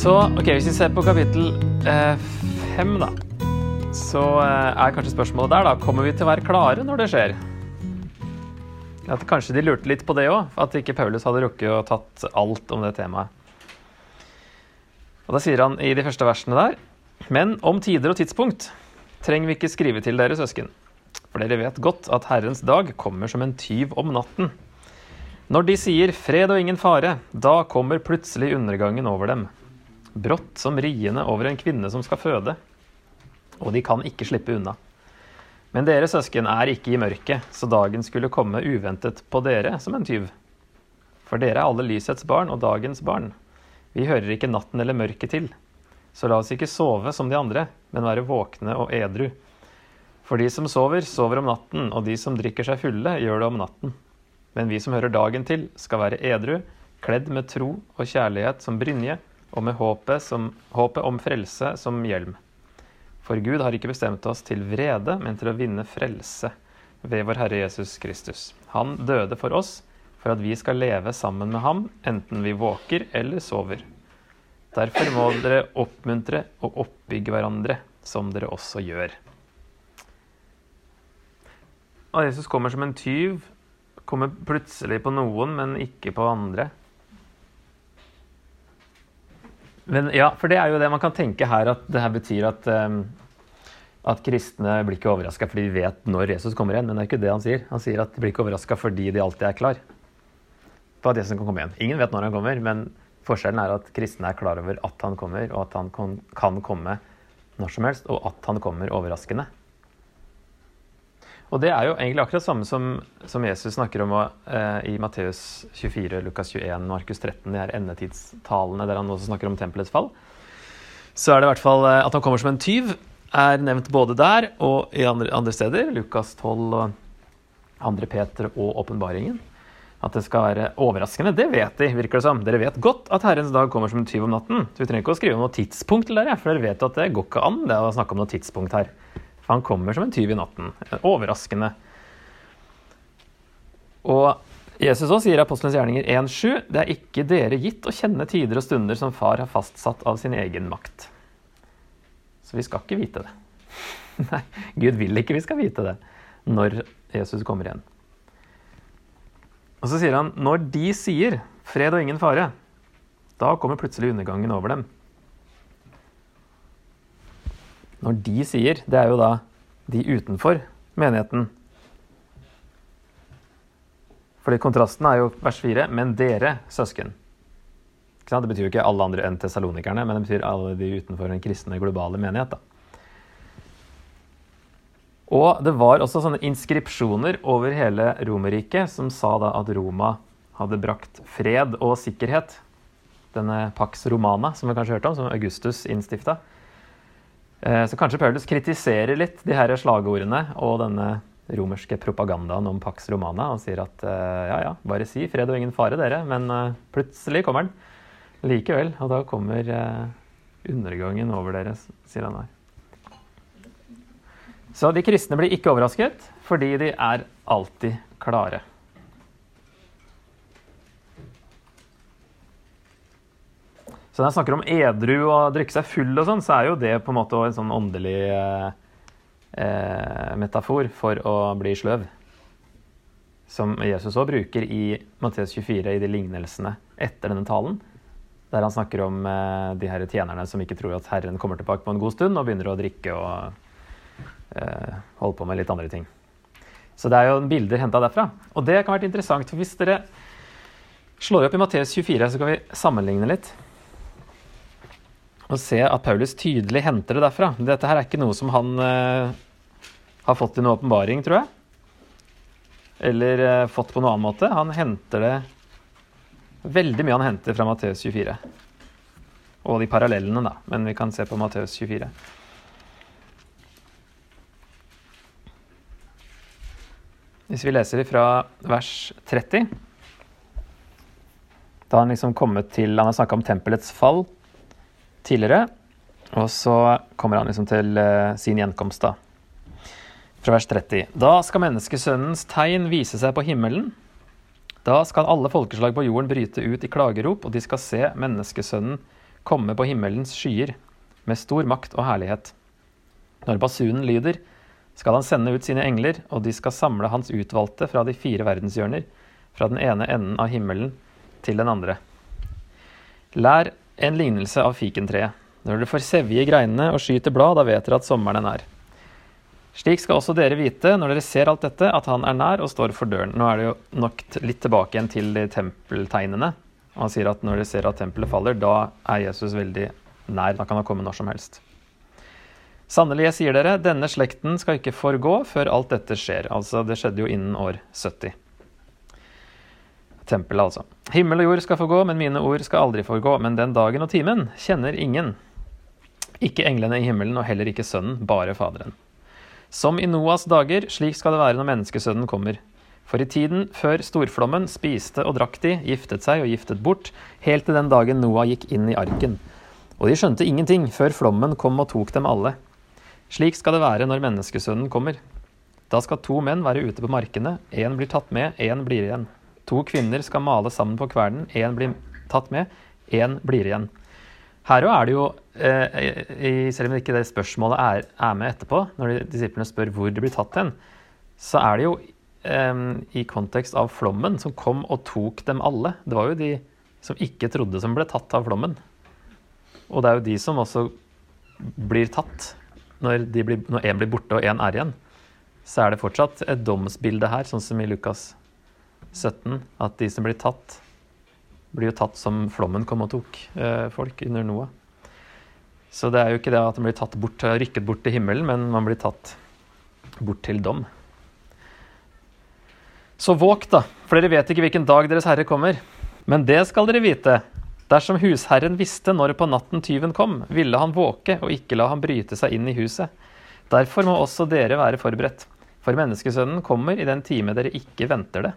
Så ok, hvis vi ser på kapittel eh, fem, da, så eh, er kanskje spørsmålet der, da Kommer vi til å være klare når det skjer? At Kanskje de lurte litt på det òg, at ikke Paulus hadde rukket å tatt alt om det temaet. Og Da sier han i de første versene der Men om tider og tidspunkt trenger vi ikke skrive til dere søsken. For dere vet godt at Herrens dag kommer som en tyv om natten. Når de sier 'fred og ingen fare', da kommer plutselig undergangen over dem. Brått som riene over en kvinne som skal føde. Og de kan ikke slippe unna. Men dere søsken er ikke i mørket, så dagen skulle komme uventet på dere som en tyv. For dere er alle lysets barn og dagens barn. Vi hører ikke natten eller mørket til. Så la oss ikke sove som de andre, men være våkne og edru. For de som sover, sover om natten, og de som drikker seg fulle, gjør det om natten. Men vi som hører dagen til, skal være edru, kledd med tro og kjærlighet som brynje, og med håpet, som, håpet om frelse som hjelm. For Gud har ikke bestemt oss til vrede, men til å vinne frelse ved vår Herre Jesus Kristus. Han døde for oss, for at vi skal leve sammen med ham, enten vi våker eller sover. Derfor må dere oppmuntre og oppbygge hverandre, som dere også gjør. Og Jesus kommer som en tyv, kommer plutselig på noen, men ikke på andre. Men ja, for det er jo det man kan tenke her, at det her betyr at, um, at kristne blir ikke overraska fordi de vet når Jesus kommer igjen. Men det er ikke det han sier. Han sier at de blir ikke overraska fordi de alltid er klar på at Jesus kan komme igjen. Ingen vet når han kommer, men forskjellen er at kristne er klar over at han kommer, og at han kan komme når som helst, og at han kommer overraskende. Og det er jo egentlig akkurat samme som, som Jesus snakker om eh, i Matteus 24, Lukas 21, Markus 13, de her endetidstalene der han også snakker om tempelets fall. Så er det i hvert fall eh, at han kommer som en tyv, er nevnt både der og i andre, andre steder. Lukas 12 og 2. Peter og åpenbaringen. At det skal være overraskende, det vet de, virker det som. Dere vet godt at Herrens dag kommer som en tyv om natten. Så vi trenger ikke å skrive om noe tidspunkt til for dere vet at det går ikke an det å snakke om noe tidspunkt her. Han kommer som en tyv i natten. Overraskende. Og Jesus også sier i Apostelens gjerninger 1.7.: Det er ikke dere gitt å kjenne tider og stunder som far har fastsatt av sin egen makt. Så vi skal ikke vite det. Nei, Gud vil ikke vi skal vite det når Jesus kommer igjen. Og så sier han når de sier 'fred og ingen fare', da kommer plutselig undergangen over dem. Når de sier, det er jo da de utenfor menigheten. Fordi kontrasten er jo vers 4, men dere søsken. Det betyr jo ikke alle andre enn tesalonikerne, men det betyr alle de utenfor en kristne globale menighet. da. Og det var også sånne inskripsjoner over hele Romerriket som sa da at Roma hadde brakt fred og sikkerhet. Denne Pax Romana, som vi kanskje hørte om, som Augustus innstifta. Eh, så kanskje Paulus kritiserer litt de her slagordene og denne romerske propagandaen om Pax Romana og sier at eh, ja, ja, bare si fred og ingen fare, dere. Men eh, plutselig kommer den likevel, og da kommer undergangen over dere, sier han her. Så de kristne blir ikke overrasket, fordi de er alltid klare. Så når jeg snakker om edru og drikke seg full og sånn, så er jo det på en måte en sånn åndelig eh, eh metafor for å bli sløv. Som Jesus òg bruker i Matteus 24 i de lignelsene etter denne talen. Der han snakker om eh, de her tjenerne som ikke tror at Herren kommer tilbake på en god stund, og begynner å drikke og eh, holde på med litt andre ting. Så det er jo bilder henta derfra. Og det kan være interessant, for hvis dere slår opp i Matteus 24, så kan vi sammenligne litt. Og se at Paulus tydelig henter det derfra. Dette her er ikke noe som han eh, har fått i noen åpenbaring, tror jeg. Eller eh, fått på noen annen måte. Han henter det Veldig mye han henter fra Matteus 24. Og de parallellene, da. Men vi kan se på Matteus 24. Hvis vi leser fra vers 30 Da har han liksom kommet til Han har snakka om tempelets fall tidligere. Og så kommer han liksom til uh, sin gjenkomst, da. Fra vers 30. Da skal menneskesønnens tegn vise seg på himmelen. Da skal alle folkeslag på jorden bryte ut i klagerop, og de skal se menneskesønnen komme på himmelens skyer med stor makt og herlighet. Når basunen lyder, skal han sende ut sine engler, og de skal samle hans utvalgte fra de fire verdenshjørner, fra den ene enden av himmelen til den andre. Lær en lignelse av fikentreet. Når dere får sevje greinene og skyter blad, da vet dere at sommeren er nær. Slik skal også dere vite, når dere ser alt dette, at han er nær og står for døren. Nå er det jo nok litt tilbake igjen til de tempeltegnene. Han sier at når dere ser at tempelet faller, da er Jesus veldig nær. Da kan han komme når som helst. Sannelig, jeg sier dere, denne slekten skal ikke forgå før alt dette skjer. Altså, det skjedde jo innen år 70. Tempelet, altså. Himmel og jord skal forgå, men mine ord skal aldri forgå. Men den dagen og timen kjenner ingen. Ikke englene i himmelen, og heller ikke Sønnen, bare Faderen. Som i Noas dager, slik skal det være når menneskesønnen kommer. For i tiden før storflommen spiste og drakk de, giftet seg og giftet bort, helt til den dagen Noah gikk inn i arken. Og de skjønte ingenting før flommen kom og tok dem alle. Slik skal det være når menneskesønnen kommer. Da skal to menn være ute på markene, én blir tatt med, én blir igjen. To kvinner skal male sammen på kvernen, én blir tatt med, én blir igjen. Her òg er det jo, eh, selv om ikke det spørsmålet er, med etterpå, når disiplene spør hvor de blir tatt hen, så er det jo i kontekst av flommen som kom og tok dem alle. Det var jo de som ikke trodde som ble tatt av flommen. Og det er jo de som også blir tatt når, en blir borte og en er igjen. Så er det fortsatt et domsbilde her, sånn som i Lukas 17, at de som blir tatt, blir jo tatt som flommen kom og tok eh, folk under Noah. Så det er jo ikke det at man blir tatt bort, rykket bort til himmelen, men man blir tatt bort til dom. Så våg, da, for dere vet ikke hvilken dag Deres Herre kommer. Men det skal dere vite. Dersom husherren visste når på natten tyven kom, ville han våke og ikke la ham bryte seg inn i huset. Derfor må også dere være forberedt, for menneskesønnen kommer i den time dere ikke venter det.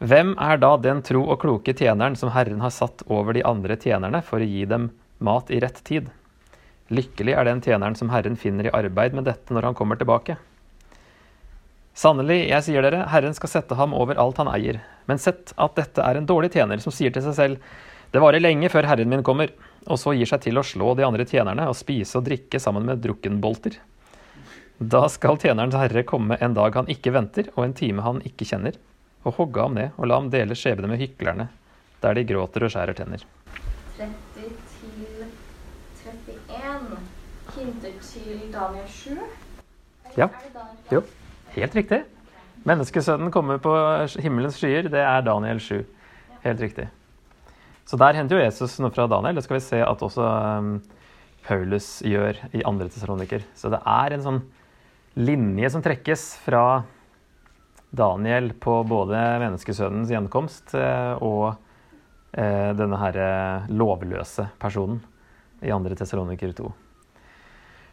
Hvem er da den tro og kloke tjeneren som Herren har satt over de andre tjenerne for å gi dem mat i rett tid? Lykkelig er den tjeneren som Herren finner i arbeid med dette når han kommer tilbake. Sannelig, jeg sier dere, Herren skal sette ham over alt han eier. Men sett at dette er en dårlig tjener som sier til seg selv, det varer lenge før Herren min kommer, og så gir seg til å slå de andre tjenerne og spise og drikke sammen med drukkenbolter. Da skal tjenerens herre komme en dag han ikke venter, og en time han ikke kjenner og hogge ham ned og la ham dele skjebne med hyklerne, der de gråter og skjærer tenner. 30 til 31 hinter til Daniel 7. Ja. Jo, helt riktig. Menneskesønnen kommer på himmelens skyer. Det er Daniel 7. Helt riktig. Så der henter jo Jesus noe fra Daniel. Det skal vi se at også um, Paulus gjør i andre tessaloniker. Så det er en sånn linje som trekkes fra Daniel på både menneskesønnens gjenkomst eh, og eh, denne her lovløse personen i 2. Tessaloniker 2.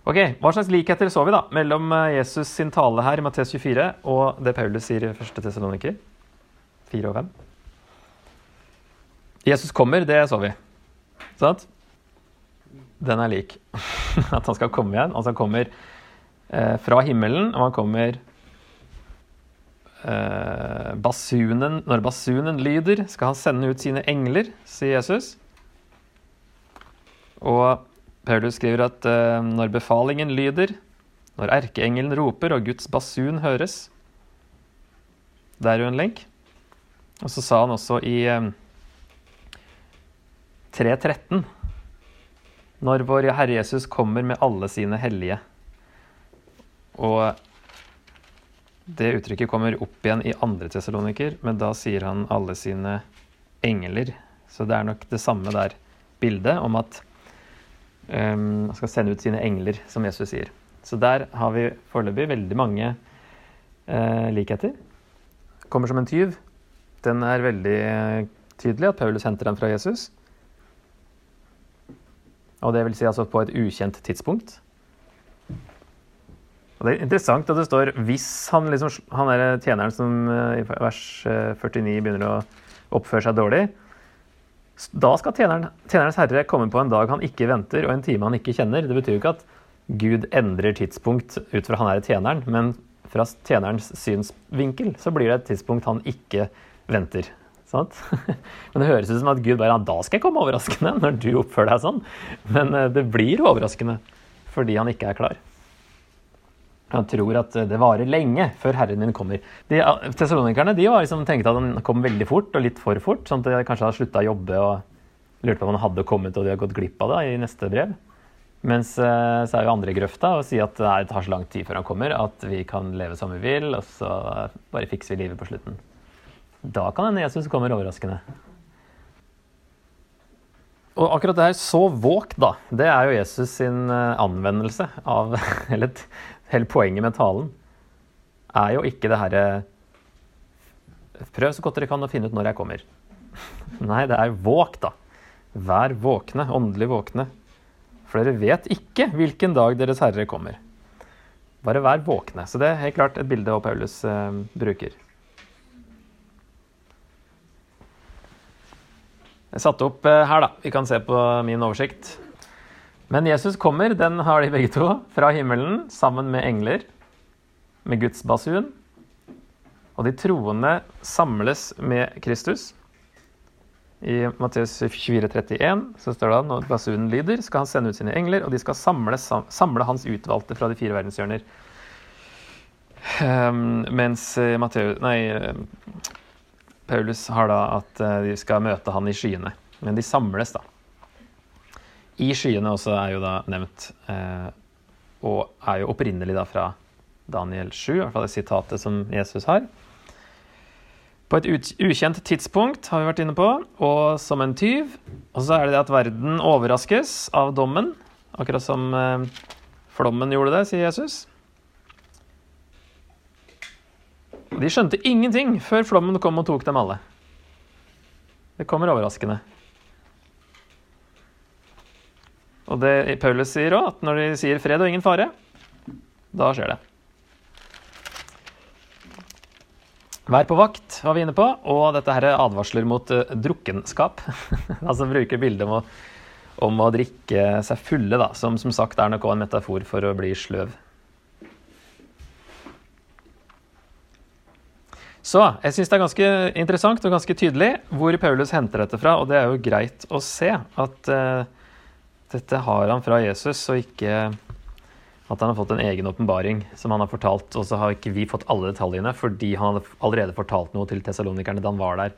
Ok, Hva slags likheter så vi da mellom eh, Jesus sin tale her i Mattes 24 og det Paulus sier i 1. Tessaloniker 4 og 5? Jesus kommer, det så vi. Sant? Den er lik. At han skal komme igjen. Altså han kommer fra himmelen, og han kommer basunen, Når basunen lyder, skal han sende ut sine engler, sier Jesus. Og Paulus skriver at eh, når befalingen lyder, når erkeengelen roper og Guds basun høres Det er jo en lenk. Og så sa han også i eh, 3.13 Når vår Herre Jesus kommer med alle sine hellige. Og det uttrykket kommer opp igjen i andre tessaloniker, men da sier han alle sine engler. Så det er nok det samme der bildet om at um, han skal sende ut sine engler, som Jesus sier. Så der har vi foreløpig veldig mange uh, likheter. Kommer som en tyv. Den er veldig tydelig at Paulus henter den fra Jesus. Og det vil si altså på et ukjent tidspunkt. Og Det er interessant at det står hvis han, liksom, han er tjeneren som eh, i vers 49 eh, begynner å oppføre seg dårlig. Da skal tjeneren, tjenerens herre komme på en dag han ikke venter, og en time han ikke kjenner. Det betyr jo ikke at Gud endrer tidspunkt ut fra han er tjeneren, men fra tjenerens synsvinkel så blir det et tidspunkt han ikke venter. Sant? Men det høres ut som at Gud bare da skal jeg komme overraskende når du oppfører deg sånn. Men eh, det blir overraskende fordi han ikke er klar. Han tror at det varer lenge før Herren min kommer. De, Tessalonikerne de var liksom, tenkte at han kom veldig fort, og litt for fort. Sånn at de kanskje hadde slutta å jobbe og lurte på om han hadde kommet og de hadde gått glipp av det i neste brev. Mens eh, så er jo andre grøfta og sier at det tar så lang tid før han kommer at vi kan leve som vi vil, og så bare fikser vi livet på slutten. Da kan hende Jesus kommer overraskende. Og akkurat det her 'så våk', da, det er jo Jesus sin eh, anvendelse av Eller hele poenget med talen er jo ikke det herre Prøv så godt dere kan å finne ut når jeg kommer. Nei, det er våk, da. Vær våkne, åndelig våkne. For dere vet ikke hvilken dag Deres Herre kommer. Bare vær våkne. Så det er helt klart et bilde av Paulus eh, bruker. Jeg satte opp eh, her, da. Vi kan se på min oversikt. Men Jesus kommer, den har de begge to, fra himmelen sammen med engler, med Guds basun. Og de troende samles med Kristus. I Matteus 24, 31 så står det at når basunen lyder, skal han sende ut sine engler, og de skal samle, samle hans utvalgte fra de fire verdenshjørner. Um, mens Matteus, nei, Paulus har da at eh, de skal møte han i skyene. Men de samles, da. I skyene også er jo da nevnt, eh, og er jo opprinnelig da fra Daniel 7, i hvert fall det sitatet som Jesus har. På et ukjent tidspunkt, har vi vært inne på, og som en tyv. Og så er det det at verden overraskes av dommen, akkurat som eh, flommen gjorde det, sier Jesus. De skjønte ingenting før flommen kom og tok dem alle. Det kommer overraskende. Og det Paulus sier òg, at når de sier 'fred og ingen fare', da skjer det. Vær på vakt, var vi inne på, og dette her er advarsler mot uh, drukkenskap. altså bruker bildet om å, om å drikke seg fulle, da, som som sagt er nok òg en metafor for å bli sløv. Så jeg syns det er ganske interessant og ganske tydelig hvor Paulus henter dette fra, og det er jo greit å se at uh, dette har han fra Jesus, og ikke at han har fått en egen åpenbaring som han har fortalt. Og så har ikke vi fått alle detaljene fordi han hadde allerede fortalt noe til tessalonikerne da han var der.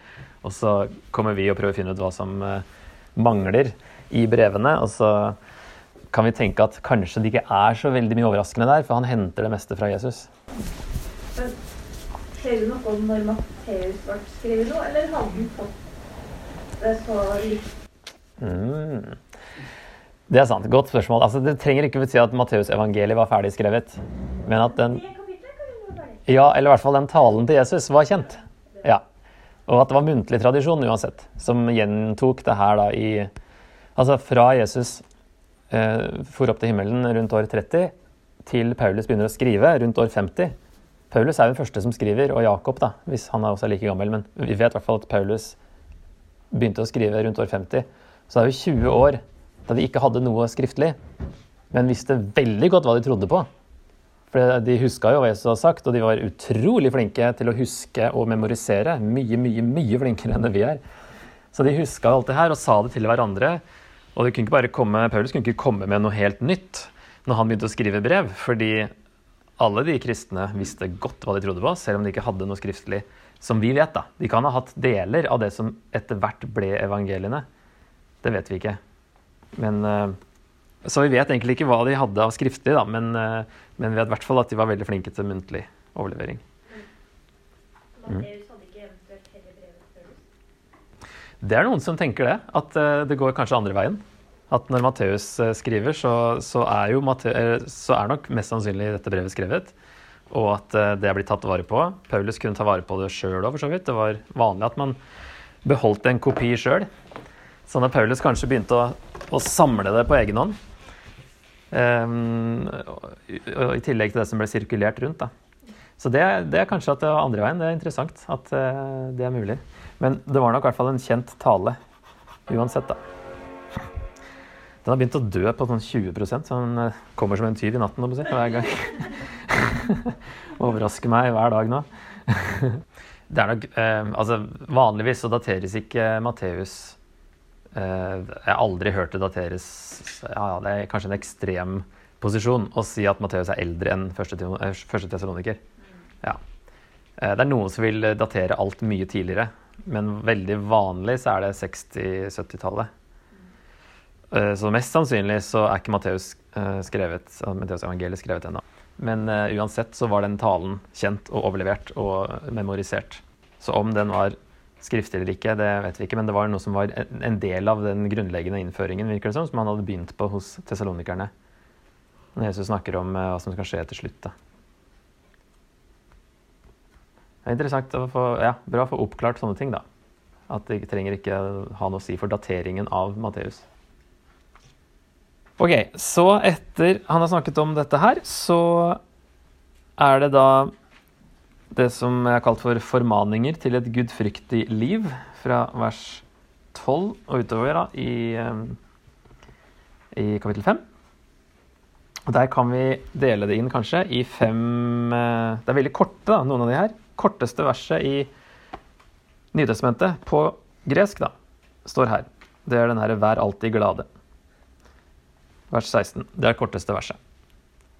Og så kommer vi og prøver å finne ut hva som uh, mangler i brevene. Og så kan vi tenke at kanskje det ikke er så veldig mye overraskende der, for han henter det meste fra Jesus. Ser du noe om når Matteus ble skrevet noe, eller hadde han fått det så likt? Mm. Det er sant. Godt spørsmål. Altså, det trenger ikke bety at Matteus-evangeliet var ferdig skrevet. Men at den Ja, eller i hvert fall den talen til Jesus var kjent. Ja. Og at det var muntlig tradisjon uansett, som gjentok det her da i Altså fra Jesus eh, for opp til himmelen rundt år 30, til Paulus begynner å skrive rundt år 50 Paulus er jo den første som skriver, og Jakob, da, hvis han er også like gammel. Men vi vet i hvert fall at Paulus begynte å skrive rundt år 50. Så det er jo 20 år da de ikke hadde noe skriftlig, men visste veldig godt hva de trodde på. For de huska jo hva Jesus hadde sagt, og de var utrolig flinke til å huske og memorisere. Mye, mye, mye flinkere enn vi er. Så de huska alt det her og sa det til hverandre. Og det kunne ikke bare komme, Paulus kunne ikke komme med noe helt nytt når han begynte å skrive brev, fordi alle de kristne visste godt hva de trodde på, selv om de ikke hadde noe skriftlig som vi vet. da. De kan ha hatt deler av det som etter hvert ble evangeliene. Det vet vi ikke. Men, eh, så vi vet egentlig ikke hva de hadde av skriftlig, da, men, eh, men vi vet i hvert fall at de var veldig flinke til muntlig overlevering. Mm. Det er noen som tenker det, at eh, det går kanskje andre veien at når Matteus skriver, så, så, er jo Matte, eh, så er nok mest sannsynlig dette brevet skrevet. Og at det er blitt tatt vare på. Paulus kunne ta vare på det sjøl òg, for så vidt. Det var vanlig at man beholdt en kopi sjøl. Så at Paulus kanskje begynte å, å samle det på egen hånd um, I tillegg til det som ble sirkulert rundt. da. Så det, det, er kanskje at det var andre veien. Det er interessant at uh, det er mulig. Men det var nok i hvert fall en kjent tale uansett, da. Den har begynt å dø på sånn 20 så den eh, kommer som en tyv i natten hver gang. Overrasker meg hver dag nå. Det er nok uh, Altså, vanligvis så dateres ikke Matteus Jeg har aldri hørt det dateres Ja, det er kanskje en ekstrem posisjon å si at Matteus er eldre enn første, eh, første tessaloniker. Ja. Eh, det er noen som vil datere alt mye tidligere, men veldig vanlig så er det 60-70-tallet. Eh, Så mest sannsynlig så er ikke Matteus eh, skrevet, Matteus evangeliet skrevet ennå. Men eh, uansett så var den talen kjent og overlevert og memorisert. Så om den var skriftlig eller ikke, det vet vi ikke, men det var noe som var en- del av den grunnleggende innføringen, virker det som, som han hadde begynt på hos tesalonikerne. Når Jesus snakker om eh, hva som skal skje til slutt. Da. Det er interessant å få, ja, bra å få oppklart sånne ting, da. At det trenger ikke ha noe å si for dateringen av Matteus. Ok, så etter han har snakket om dette her, så er det da det som er kalt for formaninger til et gudfryktig liv, fra vers 12 og utover da, i, eh, i kapittel 5. Og Der kan vi dele det inn kanskje i fem eh, Det er veldig korte, da, noen av de her. Korteste verset i Nytestamentet på gresk da, står her. Det er den herre 'vær alltid glade'. Vers 16. Det er det korteste verset.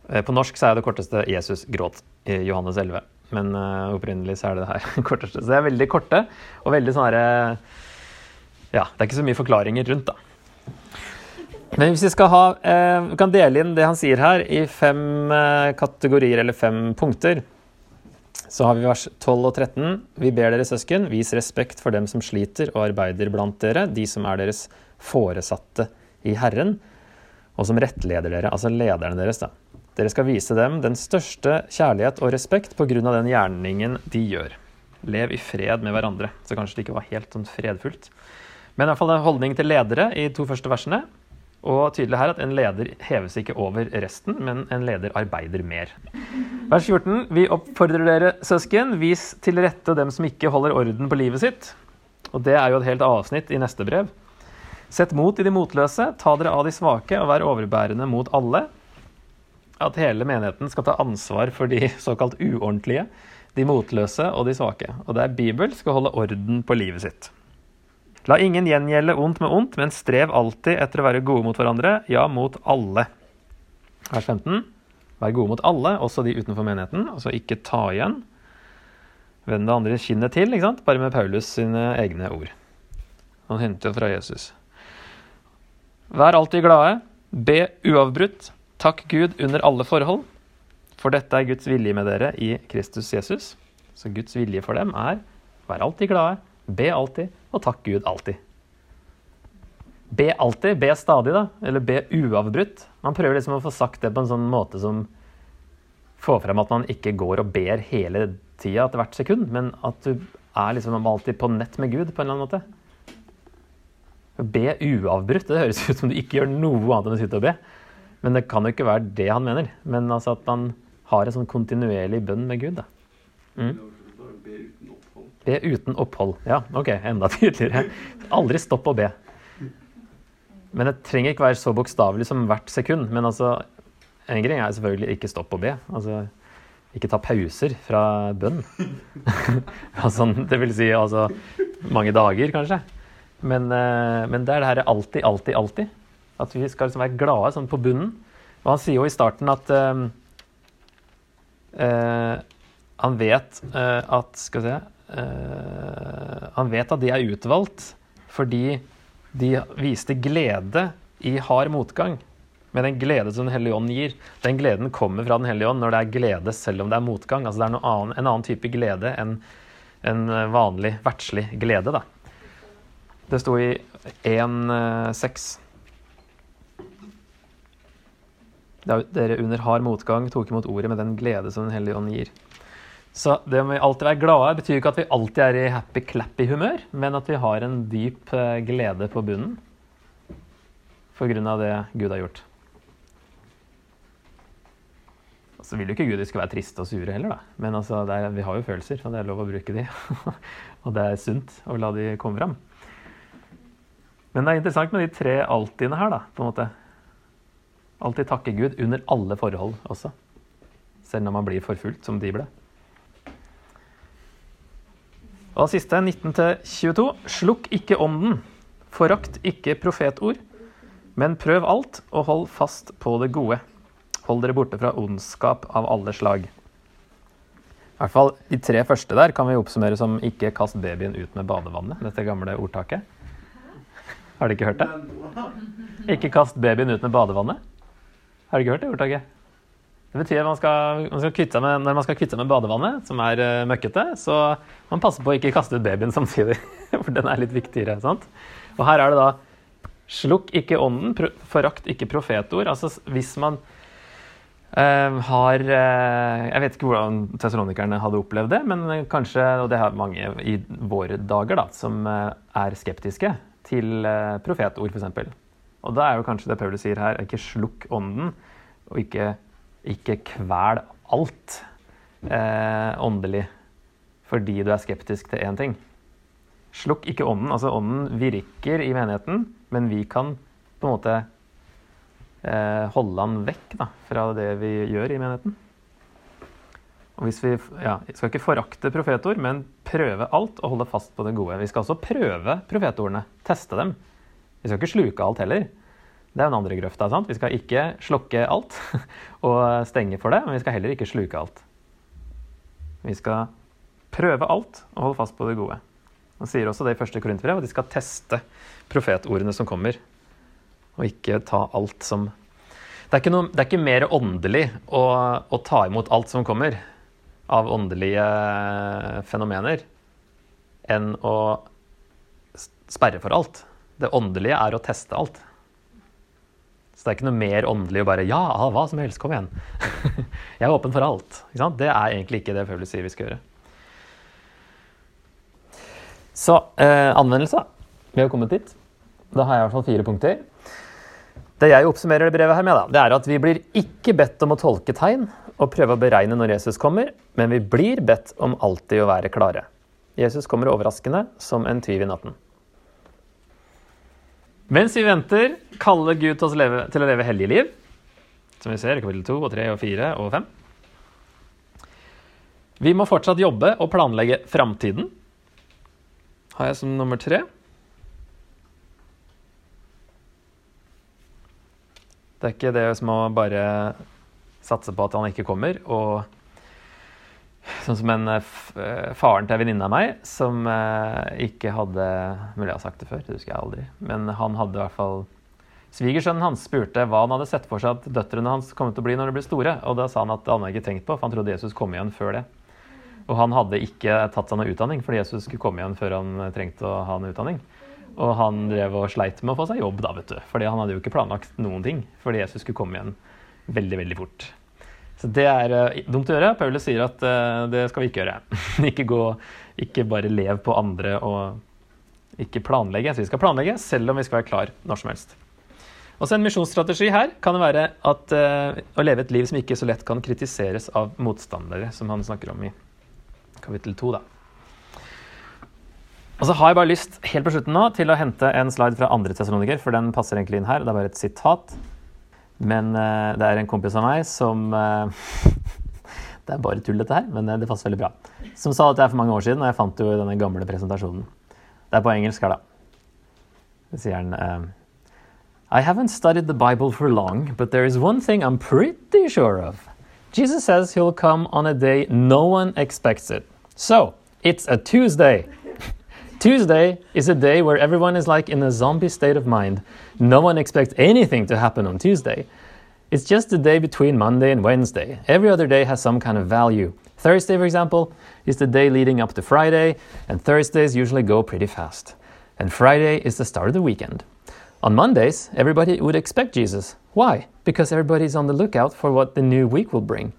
Eh, På norsk så er det korteste 'Jesus gråt' i Johannes 11. Men uh, opprinnelig så er det det her korteste. Så det er veldig korte og veldig sånn herre Ja, det er ikke så mye forklaringer rundt, da. Men hvis vi skal ha eh, Vi kan dele inn det han sier her, i fem eh, kategorier eller fem punkter. Så har vi vers 12 og 13. Vi ber dere søsken, vis respekt for dem som sliter og arbeider blant dere, de som er deres foresatte i Herren, og som rettleder dere, altså lederne deres. da. Dere skal vise dem den største kjærlighet og respekt på grunn av den gjerningen de gjør. Lev i fred med hverandre. Så kanskje det ikke var helt sånn fredfullt. Men i hvert fall en holdning til ledere i to første versene. Og tydelig her at en leder heves ikke over resten, men en leder arbeider mer. Vers 14. Vi oppfordrer dere, søsken, vis til rette dem som ikke holder orden på livet sitt. Og det er jo et helt avsnitt i neste brev. Sett mot i de motløse, ta dere av de svake og vær overbærende mot alle. At hele menigheten skal ta ansvar for de såkalt uordentlige, de motløse og de svake. Og det er skal holde orden på livet sitt. La ingen gjengjelde ondt med ondt, men strev alltid etter å være gode mot hverandre, ja, mot alle. Vers 15. Vær gode mot alle, også de utenfor menigheten. Altså ikke ta igjen. Vend det andre kinnet til, ikke sant? bare med Paulus sine egne ord. Han henter jo fra Jesus. Vær alltid glade. Be uavbrutt. Takk Gud under alle forhold. For dette er Guds vilje med dere i Kristus Jesus. Så Guds vilje for dem er vær alltid glade, be alltid, og takk Gud alltid. Be alltid, be stadig, da. Eller be uavbrutt. Man prøver liksom å få sagt det på en sånn måte som får frem at man ikke går og ber hele tida til hvert sekund, men at du er liksom alltid på nett med Gud på en eller annen måte. Be uavbrutt. Det høres ut som du ikke gjør noe annet enn å sitte og be. Men det kan jo ikke være det han mener. Men altså at man har en sånn kontinuerlig bønn med Gud. da. Mm. Be uten opphold. Ja, ok, enda tydeligere. Aldri stopp å be. Men det trenger ikke være så bokstavelig som hvert sekund. Men altså, en greie er selvfølgelig ikke stopp å be. Altså, ikke ta pauser fra bønn. altså, det vil si altså mange dager, kanskje. Men, eh, men det er det her alltid, alltid, alltid. At vi skal liksom være glade sånn på bunnen. Og han sier jo i starten at uh, uh, han vet uh, at Skal vi se eh, Han vet at de er utvalgt fordi de viste glede i hard motgang. Med den glede som Den hellige ånd gir. Den gleden kommer fra Den hellige ånd når det er glede selv om det er motgang. Altså det er annen, en annen type glede enn en vanlig verdslig glede. da. Det sto i 1.6. Dere under hard motgang tok imot ordet med den glede som Den hellige ånd gir. Så det om vi alltid er glade betyr ikke at vi alltid er i happy-clappy-humør, men at vi har en dyp eh, glede på bunnen på grunn av det Gud har gjort. Og så vil jo ikke Gud vi skal være triste og sure heller, da. Men altså, er, vi har jo følelser, og det er lov å bruke de. og det er sunt å la de komme fram. Men det er interessant med de tre altiene her, da, på en måte. Alltid takke Gud under alle forhold også. Selv når man blir forfulgt, som de ble. Og siste, 19-22.: Slukk ikke ånden. Forakt ikke profetord. Men prøv alt, og hold fast på det gode. Hold dere borte fra ondskap av alle slag. I hvert fall De tre første der kan vi oppsummere som 'ikke kast babyen ut med badevannet'. Dette gamle ordtaket. Har dere ikke hørt det? Ikke kast babyen ut med badevannet. Har du ikke hørt det ordtaket? Det betyr at man skal, man skal med, når man skal kvitte med badevannet, som er uh, møkkete, så man passer på å ikke kaste ut babyen samtidig. For den er litt viktigere. sant? Og her er det da Slukk ikke ånden, forakt ikke profetord. Altså hvis man uh, har uh, Jeg vet ikke hvordan tesalonikerne hadde opplevd det, men kanskje, og det har mange i våre dager, da, som er skeptiske til profetord, f.eks. Og da er jo kanskje det Paulus sier her, ikke slukk ånden, og ikke, ikke kvel alt eh, åndelig fordi du er skeptisk til én ting. Slukk ikke ånden. Altså ånden virker i menigheten, men vi kan på en måte eh, holde han vekk da, fra det vi gjør i menigheten. Og hvis vi ja, skal ikke forakte profetord, men prøve alt og holde fast på det gode. Vi skal også prøve profetordene, teste dem. Vi skal ikke sluke alt heller. Det er den andre grøfta. sant? Vi skal ikke slukke alt og stenge for det, men vi skal heller ikke sluke alt. Vi skal prøve alt og holde fast på det gode. Han sier også det i første Korinterbrev, at de skal teste profetordene som kommer, og ikke ta alt som Det er ikke, noe, det er ikke mer åndelig å, å ta imot alt som kommer av åndelige fenomener, enn å sperre for alt. Det åndelige er å teste alt. Så det er ikke noe mer åndelig å bare Ja, hva som helst, kom igjen. Jeg er åpen for alt. Det er egentlig ikke det Paulus sier vi skal gjøre. Så eh, anvendelse. Vi har kommet dit. Da har jeg i hvert fall fire punkter. Det jeg oppsummerer det brevet her med, da, det er at vi blir ikke bedt om å tolke tegn og prøve å beregne når Jesus kommer, men vi blir bedt om alltid å være klare. Jesus kommer overraskende som en tyv i natten. Mens vi venter, kaller Gud til, leve, til å leve hellige liv. Som vi ser i kapittel 2 og 3 og 4 og 5. Vi må fortsatt jobbe og planlegge framtiden. Har jeg som nummer tre. Det er ikke det som å bare satse på at han ikke kommer, og Sånn som en eh, eh, faren til en venninne av meg som eh, ikke hadde Mulig jeg har sagt det før, det husker jeg aldri. Men han hadde i hvert fall Svigersønnen hans spurte hva han hadde sett for seg at døtrene hans kom til å bli når de ble store. Og da sa han at det hadde han ikke tenkt på, for han trodde Jesus kom igjen før det. Og han hadde ikke tatt seg noe utdanning, fordi Jesus skulle komme igjen før han trengte å ha en utdanning. Og han drev og sleit med å få seg jobb, da, vet du. Fordi han hadde jo ikke planlagt noen ting. Fordi Jesus skulle komme igjen veldig, veldig fort. Så det er eh, dumt å gjøre. Paulus sier at eh, det skal vi ikke gjøre. ikke, gå, ikke bare lev på andre og ikke planlegge. Så vi skal planlegge selv om vi skal være klar når som helst. Også en misjonsstrategi her kan det være at, eh, å leve et liv som ikke så lett kan kritiseres av motstandere, som han snakker om i kapittel 2. Da. Og så har jeg bare lyst helt på slutten nå til å hente en slide fra andre tesaloniker, for den passer egentlig inn her. Det er bare et sitat. Men uh, det er en kompis av meg som eh, Det er bare tull, dette her, men eh, det passer veldig bra. Som sa at det er for mange år siden, og jeg fant jo denne gamle presentasjonen. Det er på engelsk her, da. Så sier han I haven't studied the Bible for long, but there is one thing I'm pretty sure of. Jesus says he'll come on a day no one expects it. So, it's a Tuesday. Tuesday is a day where everyone is like in a zombie state of mind. No one expects anything to happen on Tuesday. It's just the day between Monday and Wednesday. Every other day has some kind of value. Thursday, for example, is the day leading up to Friday, and Thursdays usually go pretty fast. And Friday is the start of the weekend. On Mondays, everybody would expect Jesus. Why? Because everybody's on the lookout for what the new week will bring.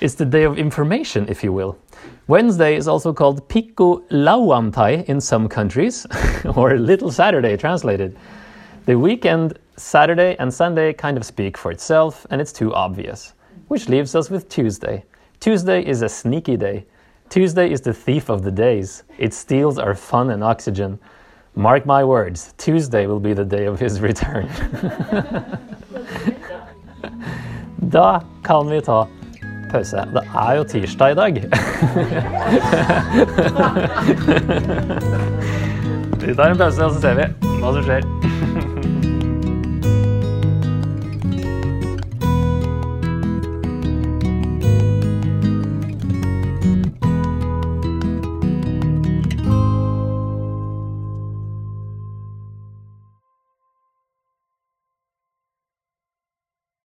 It's the day of information, if you will. Wednesday is also called Pikku Lauantai in some countries, or Little Saturday translated. The weekend, Saturday and Sunday kind of speak for itself, and it's too obvious. Which leaves us with Tuesday. Tuesday is a sneaky day. Tuesday is the thief of the days. It steals our fun and oxygen. Mark my words, Tuesday will be the day of his return. da kan vi ta pause. Det er jo tirsdag i dag. vi tar en pause, og så ser vi hva som skjer.